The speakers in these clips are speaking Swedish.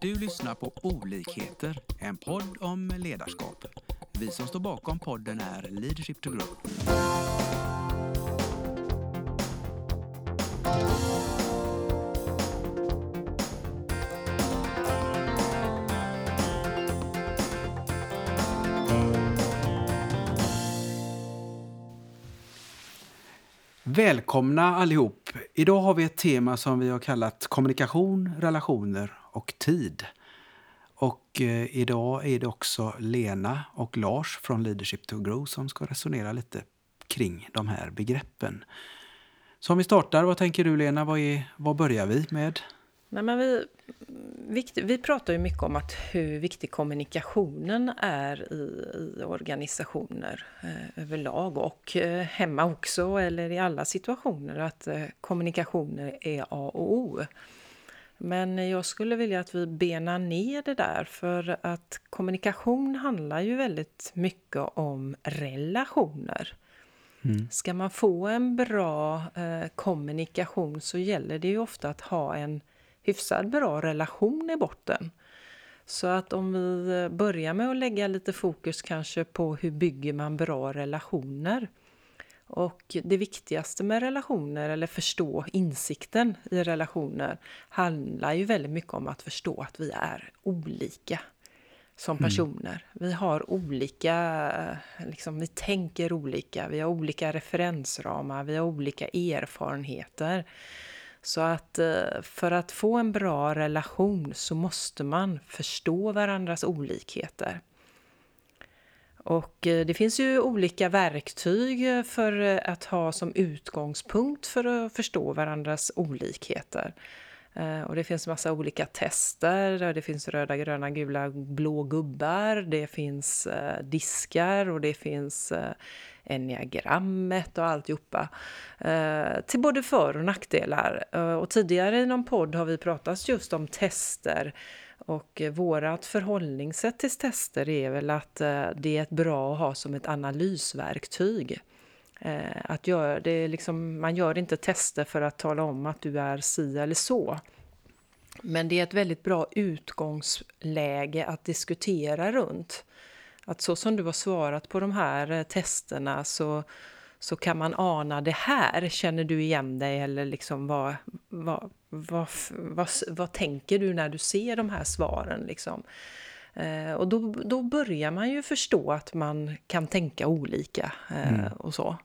Du lyssnar på Olikheter, en podd om ledarskap. Vi som står bakom podden är Leadership to Grow. Välkomna allihop! Idag har vi ett tema som vi har kallat kommunikation, relationer och tid. Och eh, idag är det också Lena och Lars från Leadership to Grow som ska resonera lite kring de här begreppen. Så om vi startar, vad tänker du Lena? Vad, är, vad börjar vi med? Nej, men vi, viktig, vi pratar ju mycket om att hur viktig kommunikationen är i, i organisationer eh, överlag och eh, hemma också eller i alla situationer att eh, kommunikationer är A och O. Men jag skulle vilja att vi benar ner det där för att kommunikation handlar ju väldigt mycket om relationer. Mm. Ska man få en bra eh, kommunikation så gäller det ju ofta att ha en hyfsat bra relation i botten. Så att om vi börjar med att lägga lite fokus kanske på hur bygger man bra relationer. Och det viktigaste med relationer, eller förstå insikten i relationer, handlar ju väldigt mycket om att förstå att vi är olika som mm. personer. Mm. Vi har olika, liksom, vi tänker olika, vi har olika referensramar, vi har olika erfarenheter. Så att eh, för att få en bra relation så måste man förstå varandras olikheter. Och eh, det finns ju olika verktyg eh, för eh, att ha som utgångspunkt för att förstå varandras olikheter. Och det finns massa olika tester. Det finns röda, gröna, gula, blå gubbar. Det finns diskar och det finns enneagrammet och alltihopa. Till både för och nackdelar. Och tidigare i någon podd har vi pratat just om tester. Och eh, vårat förhållningssätt till tester är väl att eh, det är ett bra att ha som ett analysverktyg. Eh, att göra det liksom, man gör inte tester för att tala om att du är si eller så. Men det är ett väldigt bra utgångsläge att diskutera runt att så som du har svarat på de här testerna så, så kan man ana det här. Känner du igen dig eller liksom vad, vad, vad, vad, vad tänker du när du ser de här svaren? Liksom? Eh, och då, då börjar man ju förstå att man kan tänka olika eh, mm. och så.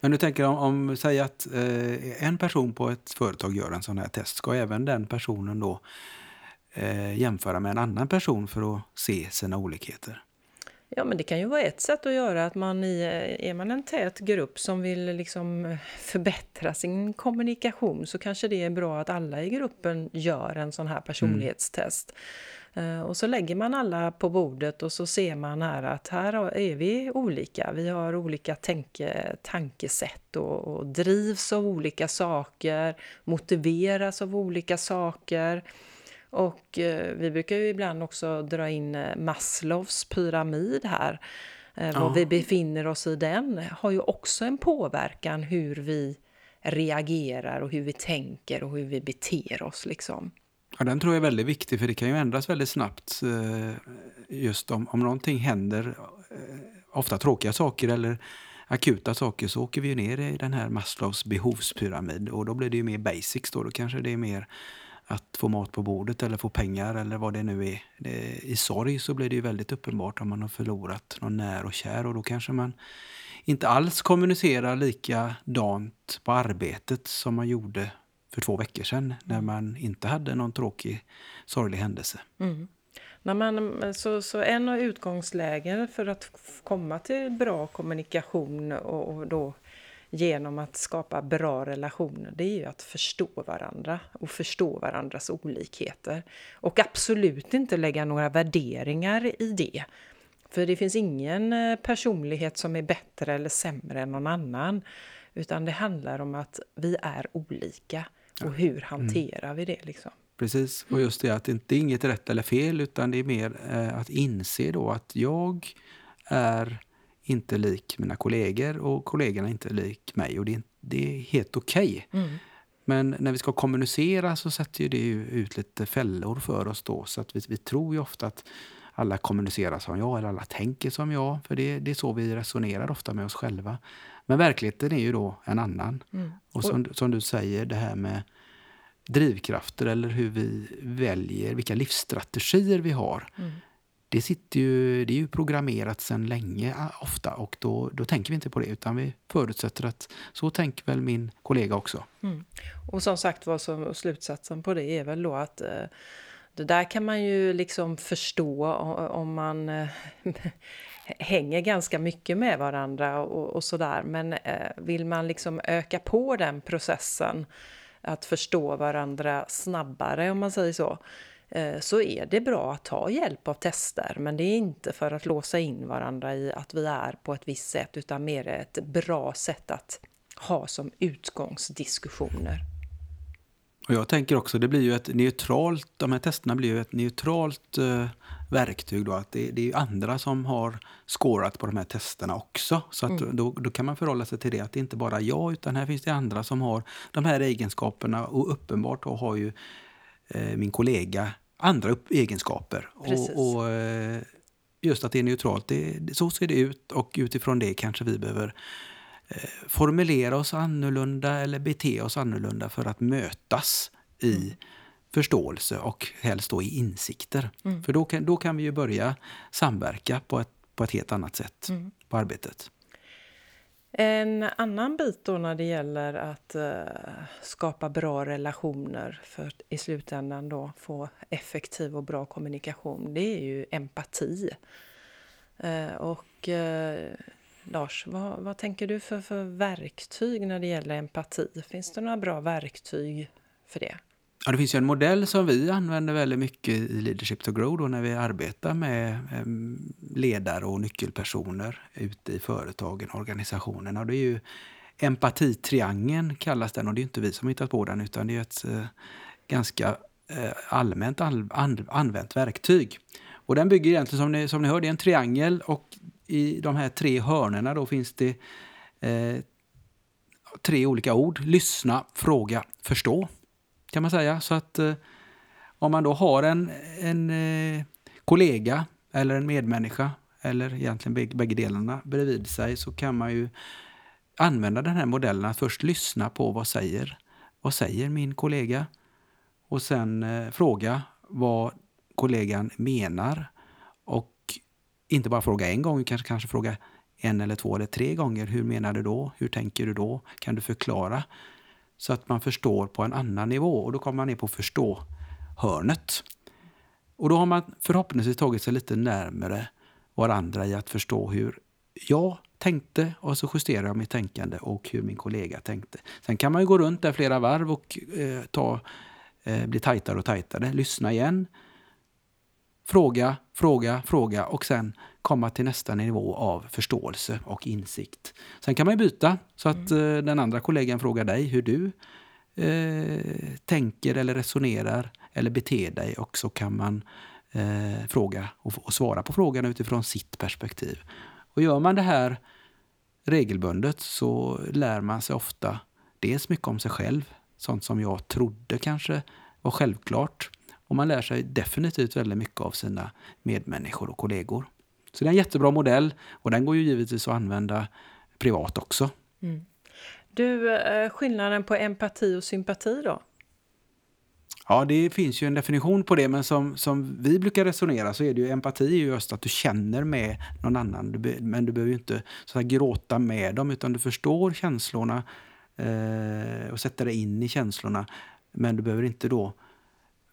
Men du tänker om, om säg att eh, en person på ett företag gör en sån här test, ska även den personen då eh, jämföra med en annan person för att se sina olikheter? Ja, men det kan ju vara ett sätt att göra att man i, är man en tät grupp som vill liksom förbättra sin kommunikation så kanske det är bra att alla i gruppen gör en sån här personlighetstest. Mm. Och så lägger man alla på bordet och så ser man här att här är vi olika. Vi har olika tänke, tankesätt och, och drivs av olika saker, motiveras av olika saker. Och eh, vi brukar ju ibland också dra in eh, Maslows pyramid här. Eh. Var vi befinner oss i den har ju också en påverkan hur vi reagerar och hur vi tänker och hur vi beter oss liksom. Ja, den tror jag är väldigt viktig för det kan ju ändras väldigt snabbt eh, just om, om någonting händer, ofta tråkiga saker eller akuta saker så åker vi ner i den här Maslows behovspyramid och då blir det ju mer basics då, då kanske det är mer att få mat på bordet eller få pengar eller vad det nu är. Det, I sorg så blir det ju väldigt uppenbart om man har förlorat någon när och kär och då kanske man inte alls kommunicerar likadant på arbetet som man gjorde för två veckor sedan när man inte hade någon tråkig, sorglig händelse. Mm. När man, så, så en av utgångslägen för att komma till bra kommunikation och, och då genom att skapa bra relationer, det är ju att förstå varandra och förstå varandras olikheter. Och absolut inte lägga några värderingar i det. För det finns ingen eh, personlighet som är bättre eller sämre än någon annan. Utan det handlar om att vi är olika. Och hur mm. hanterar mm. vi det liksom? Precis, och just det att det inte är inget rätt eller fel utan det är mer eh, att inse då att jag är inte lik mina kollegor och kollegorna inte lik mig. Och det, det är helt okej. Okay. Mm. Men när vi ska kommunicera så sätter ju det ut lite fällor för oss då. Så att vi, vi tror ju ofta att alla kommunicerar som jag eller alla tänker som jag. För det, det är så vi resonerar ofta med oss själva. Men verkligheten är ju då en annan. Mm. Och som, som, du säger, det här med drivkrafter eller hur vi väljer, vilka livsstrategier vi har. Mm. Det, sitter ju, det är ju programmerat sedan länge ofta och då, då tänker vi inte på det utan vi förutsätter att så tänker väl min kollega också. Mm. Och som sagt var, så slutsatsen på det är väl då att eh, det där kan man ju liksom förstå om man eh, hänger ganska mycket med varandra och, och sådär. Men eh, vill man liksom öka på den processen, att förstå varandra snabbare om man säger så, så är det bra att ta hjälp av tester. Men det är inte för att låsa in varandra i att vi är på ett visst sätt, utan mer ett bra sätt att ha som utgångsdiskussioner. Och jag tänker också, det blir ju ett neutralt, de här testerna blir ju ett neutralt eh, verktyg då, att det, det, är andra som har skårat på de här testerna också. Så att mm. då, då kan man förhålla sig till det, att det inte bara jag, utan här finns det andra som har de här egenskaperna och uppenbart då har ju eh, min kollega andra egenskaper. Och, och eh, just att det är neutralt, det, så ser det ut och utifrån det kanske vi behöver Eh, formulera oss annorlunda eller bete oss annorlunda för att mötas i mm. förståelse och helst då i insikter. Mm. För då kan, då kan vi ju börja samverka på ett, på ett helt annat sätt mm. på arbetet. En annan bit då när det gäller att eh, skapa bra relationer för att i slutändan då få effektiv och bra kommunikation, det är ju empati. Eh, och eh, Lars, vad, vad tänker du för, för verktyg när det gäller empati? Finns det några bra verktyg för det? Ja, det finns ju en modell som vi använder väldigt mycket i Leadership to Grow då när vi arbetar med eh, ledare och nyckelpersoner ute i företagen och organisationerna. det är ju empatitriangeln kallas den och det är inte vi som hittat på den utan det är ett eh, ganska eh, allmänt använt verktyg. Och den bygger egentligen som ni, som ni hör, det är en triangel och i de här tre hörnerna då finns det eh, tre olika ord. Lyssna, fråga, förstå. Kan man säga. Så att eh, om man då har en, en eh, kollega eller en medmänniska eller egentligen bägge delarna bredvid sig så kan man ju använda den här modellen att först lyssna på vad säger, vad säger min kollega och sen eh, fråga vad kollegan menar och inte bara fråga en gång, kanske, kanske fråga en eller två eller tre gånger. Hur menar du då? Hur tänker du då? Kan du förklara? Så att man förstår på en annan nivå och då kommer man ner på förstå-hörnet. Och då har man förhoppningsvis tagit sig lite närmare varandra i att förstå hur jag tänkte och så justerar jag mitt tänkande och hur min kollega tänkte. Sen kan man ju gå runt där flera varv och eh, ta, eh, bli tajtare och tajtare, lyssna igen Fråga, fråga, fråga och sen komma till nästa nivå av förståelse och insikt. Sen kan man byta så att mm. Eh, den andra kollegan frågar dig hur du eh, tänker eller resonerar eller beter dig och så kan man eh, fråga och, och, svara på frågan utifrån sitt perspektiv. Och gör man det här regelbundet så lär man sig ofta dels mycket om sig själv, sånt som jag trodde kanske var självklart och man lär sig definitivt väldigt mycket av sina medmänniskor och kollegor. Så det är en jättebra modell och den går ju givetvis att använda privat också. Mm. Du, eh, skillnaden på empati och sympati då? Ja, det finns ju en definition på det, men som, som vi brukar resonera så är det ju empati just att du känner med någon annan. Du, men du behöver ju inte så här, gråta med dem, utan du förstår känslorna eh, och sätter dig in i känslorna. Men du behöver inte då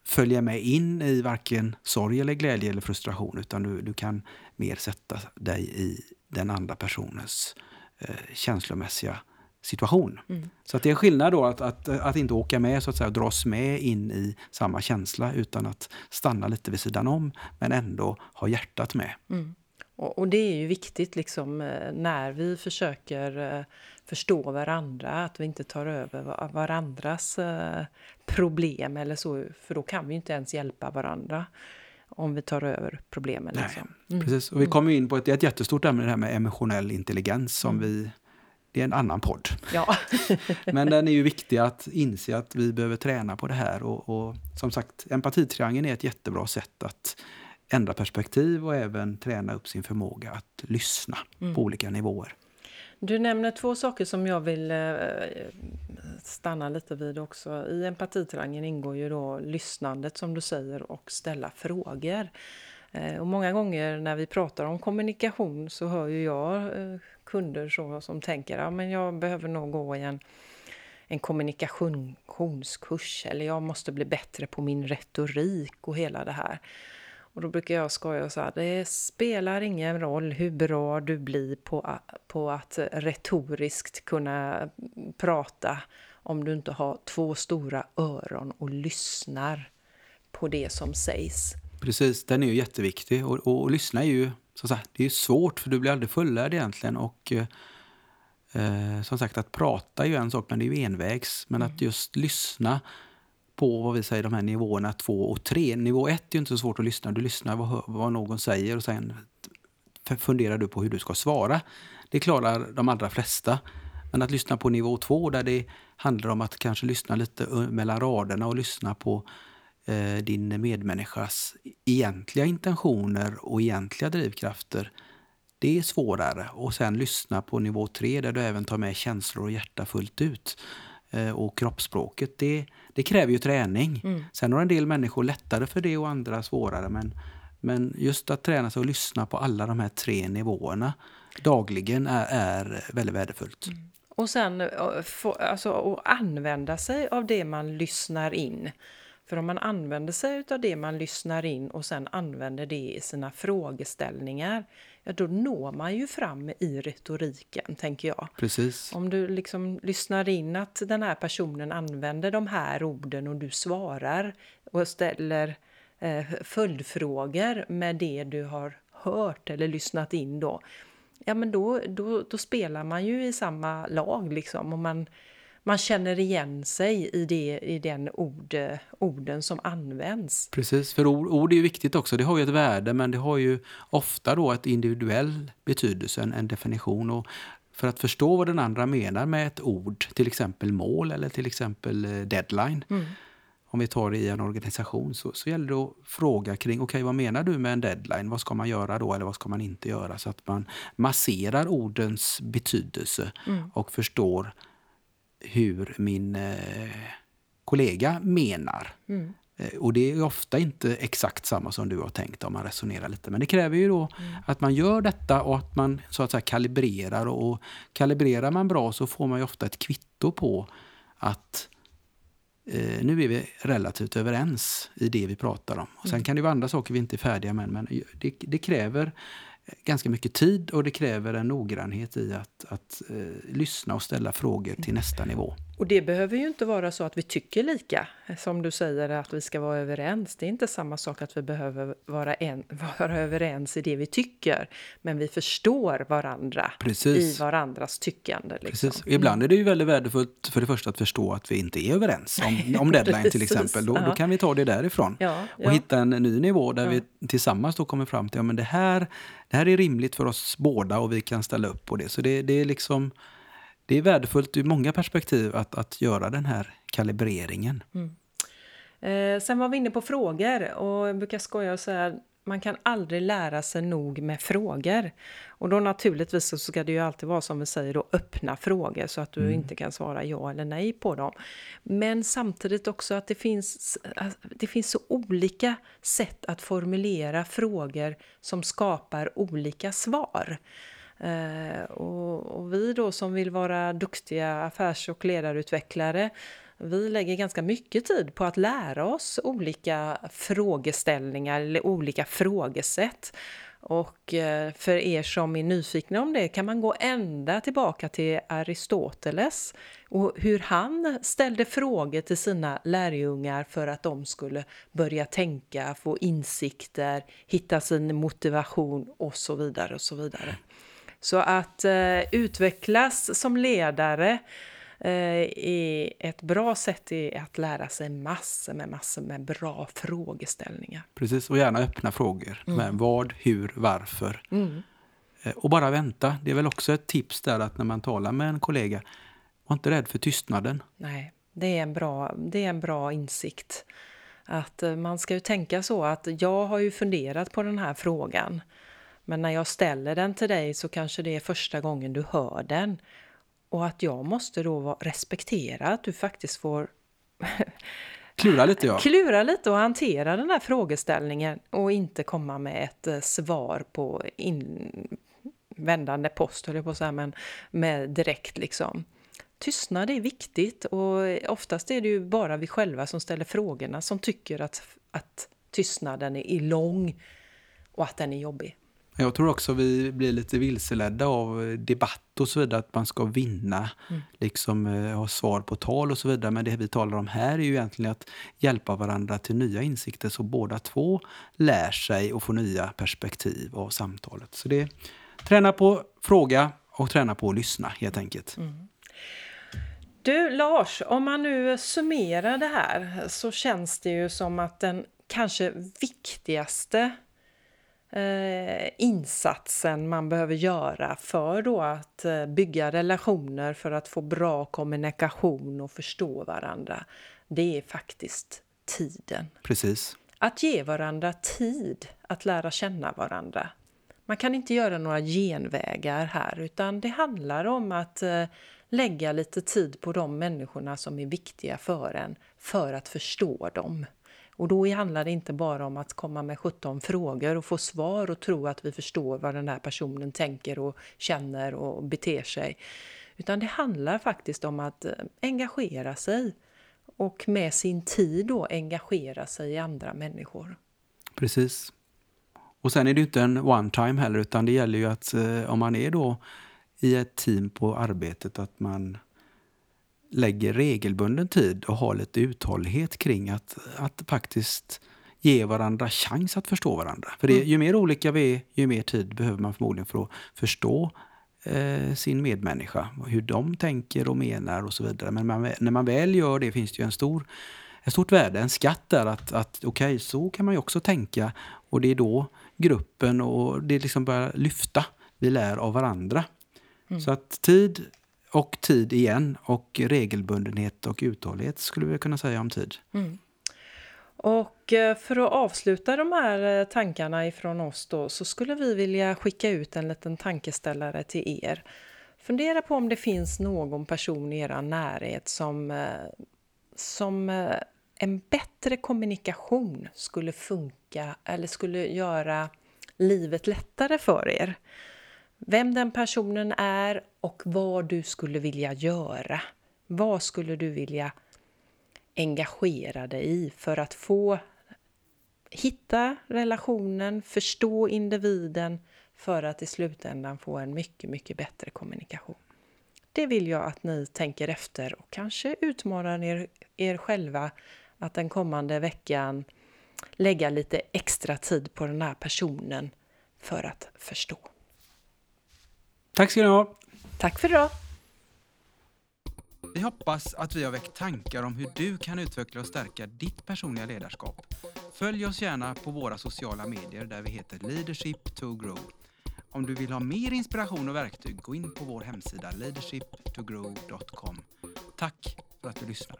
följa med in i varken sorg eller glädje eller frustration utan du, du kan mer sätta dig i den andra personens eh, känslomässiga situation. Mm. Så att det är skillnad då att, att, att inte åka med, så att säga, dras med in i samma känsla utan att stanna lite vid sidan om men ändå ha hjärtat med. Mm. Och, och, det är ju viktigt liksom eh, när vi försöker eh, förstå varandra, att vi inte tar över varandras eh, problem eller så, för då kan vi inte ens hjälpa varandra om vi tar över problemen. Liksom. Mm. Precis, och vi kommer in på ett, ett jättestort ämne, det här med emotionell intelligens som mm. vi det är en annan podd. Ja. Men den är ju viktig att inse att vi behöver träna på det här. Och, och som sagt, empatitriangeln är ett jättebra sätt att ändra perspektiv och även träna upp sin förmåga att lyssna mm. på olika nivåer. Du nämner två saker som jag vill eh, stanna lite vid också. I empatitriangeln ingår ju då lyssnandet som du säger och ställa frågor. Eh, och många gånger när vi pratar om kommunikation så hör ju jag eh, kunder så som tänker att ja, jag behöver nog gå i en, en kommunikationskurs eller jag måste bli bättre på min retorik och hela det här. Och då brukar jag skoja och säga det spelar ingen roll hur bra du blir på, på att retoriskt kunna prata om du inte har två stora öron och lyssnar på det som sägs. Precis, den är ju jätteviktig. Och, och, och lyssna är ju som sagt, det är svårt för du blir aldrig fullärd egentligen. Och eh, som sagt, att prata är ju en sak, men det är ju envägs. Men mm. att just lyssna på vad vi säger, de här nivåerna två och tre. Nivå ett är ju inte så svårt att lyssna. Du lyssnar vad, vad någon säger och sen funderar du på hur du ska svara. Det klarar de allra flesta. Men att lyssna på nivå två där det handlar om att kanske lyssna lite mellan raderna och lyssna på eh, din medmänniskas egentliga intentioner och egentliga drivkrafter. Det är svårare. Och sen lyssna på nivå tre där du även tar med känslor och hjärta fullt ut. Eh, och kroppsspråket, det, det kräver ju träning. Mm. Sen har en del människor lättare för det och andra svårare. Men, men just att träna sig och lyssna på alla de här tre nivåerna dagligen är, är väldigt värdefullt. Mm. Och sen eh, alltså, att använda sig av det man lyssnar in. För om man använder sig av det man lyssnar in och sen använder det i sina frågeställningar, ja då når man ju fram i retoriken, tänker jag. Precis. Om du liksom lyssnar in att den här personen använder de här orden och du svarar och ställer eh, följdfrågor med det du har hört eller lyssnat in då, ja men då, då, då spelar man ju i samma lag liksom och man man känner igen sig i, det, i den ord, orden som används. Precis, för ord, ord är ju viktigt också. Det har ju ett värde men det har ju ofta då ett individuell betydelse, en, en definition. Och för att förstå vad den andra menar med ett ord, till exempel mål eller till exempel eh, deadline. Mm. Om vi tar det i en organisation så, så gäller det att fråga kring, okej okay, vad menar du med en deadline? Vad ska man göra då eller vad ska man inte göra? Så att man masserar ordens betydelse mm. och förstår hur min eh, kollega menar. Mm. Eh, och det är ofta inte exakt samma som du har tänkt om man resonerar lite. Men det kräver ju då mm. att man gör detta och att man så att säga kalibrerar. Och kalibrerar man bra så får man ju ofta ett kvitto på att eh, nu är vi relativt överens i det vi pratar om. Och sen mm. kan det vara andra saker vi inte är färdiga med, men det, det kräver ganska mycket tid och det kräver en noggrannhet i att, att eh, lyssna och ställa frågor till nästa nivå. Och det behöver ju inte vara så att vi tycker lika, som du säger att vi ska vara överens. Det är inte samma sak att vi behöver vara, en, vara överens i det vi tycker, men vi förstår varandra Precis. i varandras tyckande. Liksom. Precis. Ibland är det ju väldigt värdefullt för det första att förstå att vi inte är överens om, om deadline till exempel. Då, då, kan vi ta det därifrån ja, och ja. hitta en ny nivå där ja. vi tillsammans då kommer fram till att ja, det, här, det här är rimligt för oss båda och vi kan ställa upp på det. Så det, det är liksom det är värdefullt ur många perspektiv att, att göra den här kalibreringen. Mm. Eh, sen var vi inne på frågor och jag brukar skoja och säga man kan aldrig lära sig nog med frågor. Och då naturligtvis så ska det ju alltid vara som vi säger då öppna frågor så att du mm. inte kan svara ja eller nej på dem. Men samtidigt också att det finns, det finns så olika sätt att formulera frågor som skapar olika svar. Eh, och, och, vi då som vill vara duktiga affärs och ledarutvecklare vi lägger ganska mycket tid på att lära oss olika frågeställningar eller olika frågesätt. Och eh, för er som är nyfikna om det kan man gå ända tillbaka till Aristoteles och hur han ställde frågor till sina lärjungar för att de skulle börja tänka, få insikter, hitta sin motivation och så vidare och så vidare. Så att eh, utvecklas som ledare eh, är ett bra sätt att lära sig massor med massor med bra frågeställningar. Precis, och gärna öppna frågor. Mm. Med vad, hur, varför. Mm. Eh, och bara vänta. Det är väl också ett tips där att när man talar med en kollega, var inte rädd för tystnaden. Nej, det är en bra, det är en bra insikt. Att eh, man ska ju tänka så att jag har ju funderat på den här frågan. Men när jag ställer den till dig så kanske det är första gången du hör den. Och att jag måste då respektera att du faktiskt får Klura lite ja. Klura lite och hantera den här frågeställningen och inte komma med ett eh, svar på invändande post, höll jag på att säga, men med direkt liksom. Tystnad är viktigt och oftast är det ju bara vi själva som ställer frågorna som tycker att, att tystnaden är lång och att den är jobbig. Jag tror också vi blir lite vilseledda av debatt och så vidare, att man ska vinna, mm. liksom eh, ha svar på tal och så vidare. Men det vi talar om här är ju egentligen att hjälpa varandra till nya insikter så båda två lär sig och får nya perspektiv av samtalet. Så det träna på fråga och träna på att lyssna helt enkelt. Mm. Du Lars, om man nu summerar det här så känns det ju som att den kanske viktigaste eh, insatsen man behöver göra för då att eh, bygga relationer för att få bra kommunikation och förstå varandra, det är faktiskt tiden. Precis. Att ge varandra tid att lära känna varandra. Man kan inte göra några genvägar här utan det handlar om att eh, lägga lite tid på de människorna som är viktiga för en för att förstå dem. Och då handlar det inte bara om att komma med 17 frågor och få svar och tro att vi förstår vad den här personen tänker och känner och beter sig. Utan det handlar faktiskt om att eh, engagera sig och med sin tid då engagera sig i andra människor. Precis. Och sen är det ju inte en one time heller utan det gäller ju att eh, om man är då i ett team på arbetet att man lägger regelbunden tid och har lite uthållighet kring att, att faktiskt ge varandra chans att förstå varandra. För det, mm. ju mer olika vi är, ju mer tid behöver man förmodligen för att förstå eh, sin medmänniska. Hur de tänker och menar och så vidare. Men man, när man väl gör det finns det ju en stor, ett stort värde, en skatt där att, att okej, okay, så kan man ju också tänka. Och det är då gruppen och det liksom börjar lyfta. Vi lär av varandra. Mm. Så att tid och tid igen och regelbundenhet och uthållighet skulle vi kunna säga om tid. Mm. Och eh, för att avsluta de här eh, tankarna ifrån oss då så skulle vi vilja skicka ut en liten tankeställare till er. Fundera på om det finns någon person i er närhet som, eh, som en bättre kommunikation skulle funka eller skulle göra livet lättare för er vem den personen är och vad du skulle vilja göra. Vad skulle du vilja engagera dig i för att få hitta relationen, förstå individen för att i slutändan få en mycket, mycket bättre kommunikation. Det vill jag att ni tänker efter och kanske utmanar er, er själva att den kommande veckan lägga lite extra tid på den här personen för att förstå. Tack ska ni ha. Tack för idag. Vi hoppas att vi har väckt tankar om hur du kan utveckla och stärka ditt personliga ledarskap. Följ oss gärna på våra sociala medier där vi heter Leadership to Grow. Om du vill ha mer inspiration och verktyg, gå in på vår hemsida leadershiptogrow.com. Tack för att du lyssnar.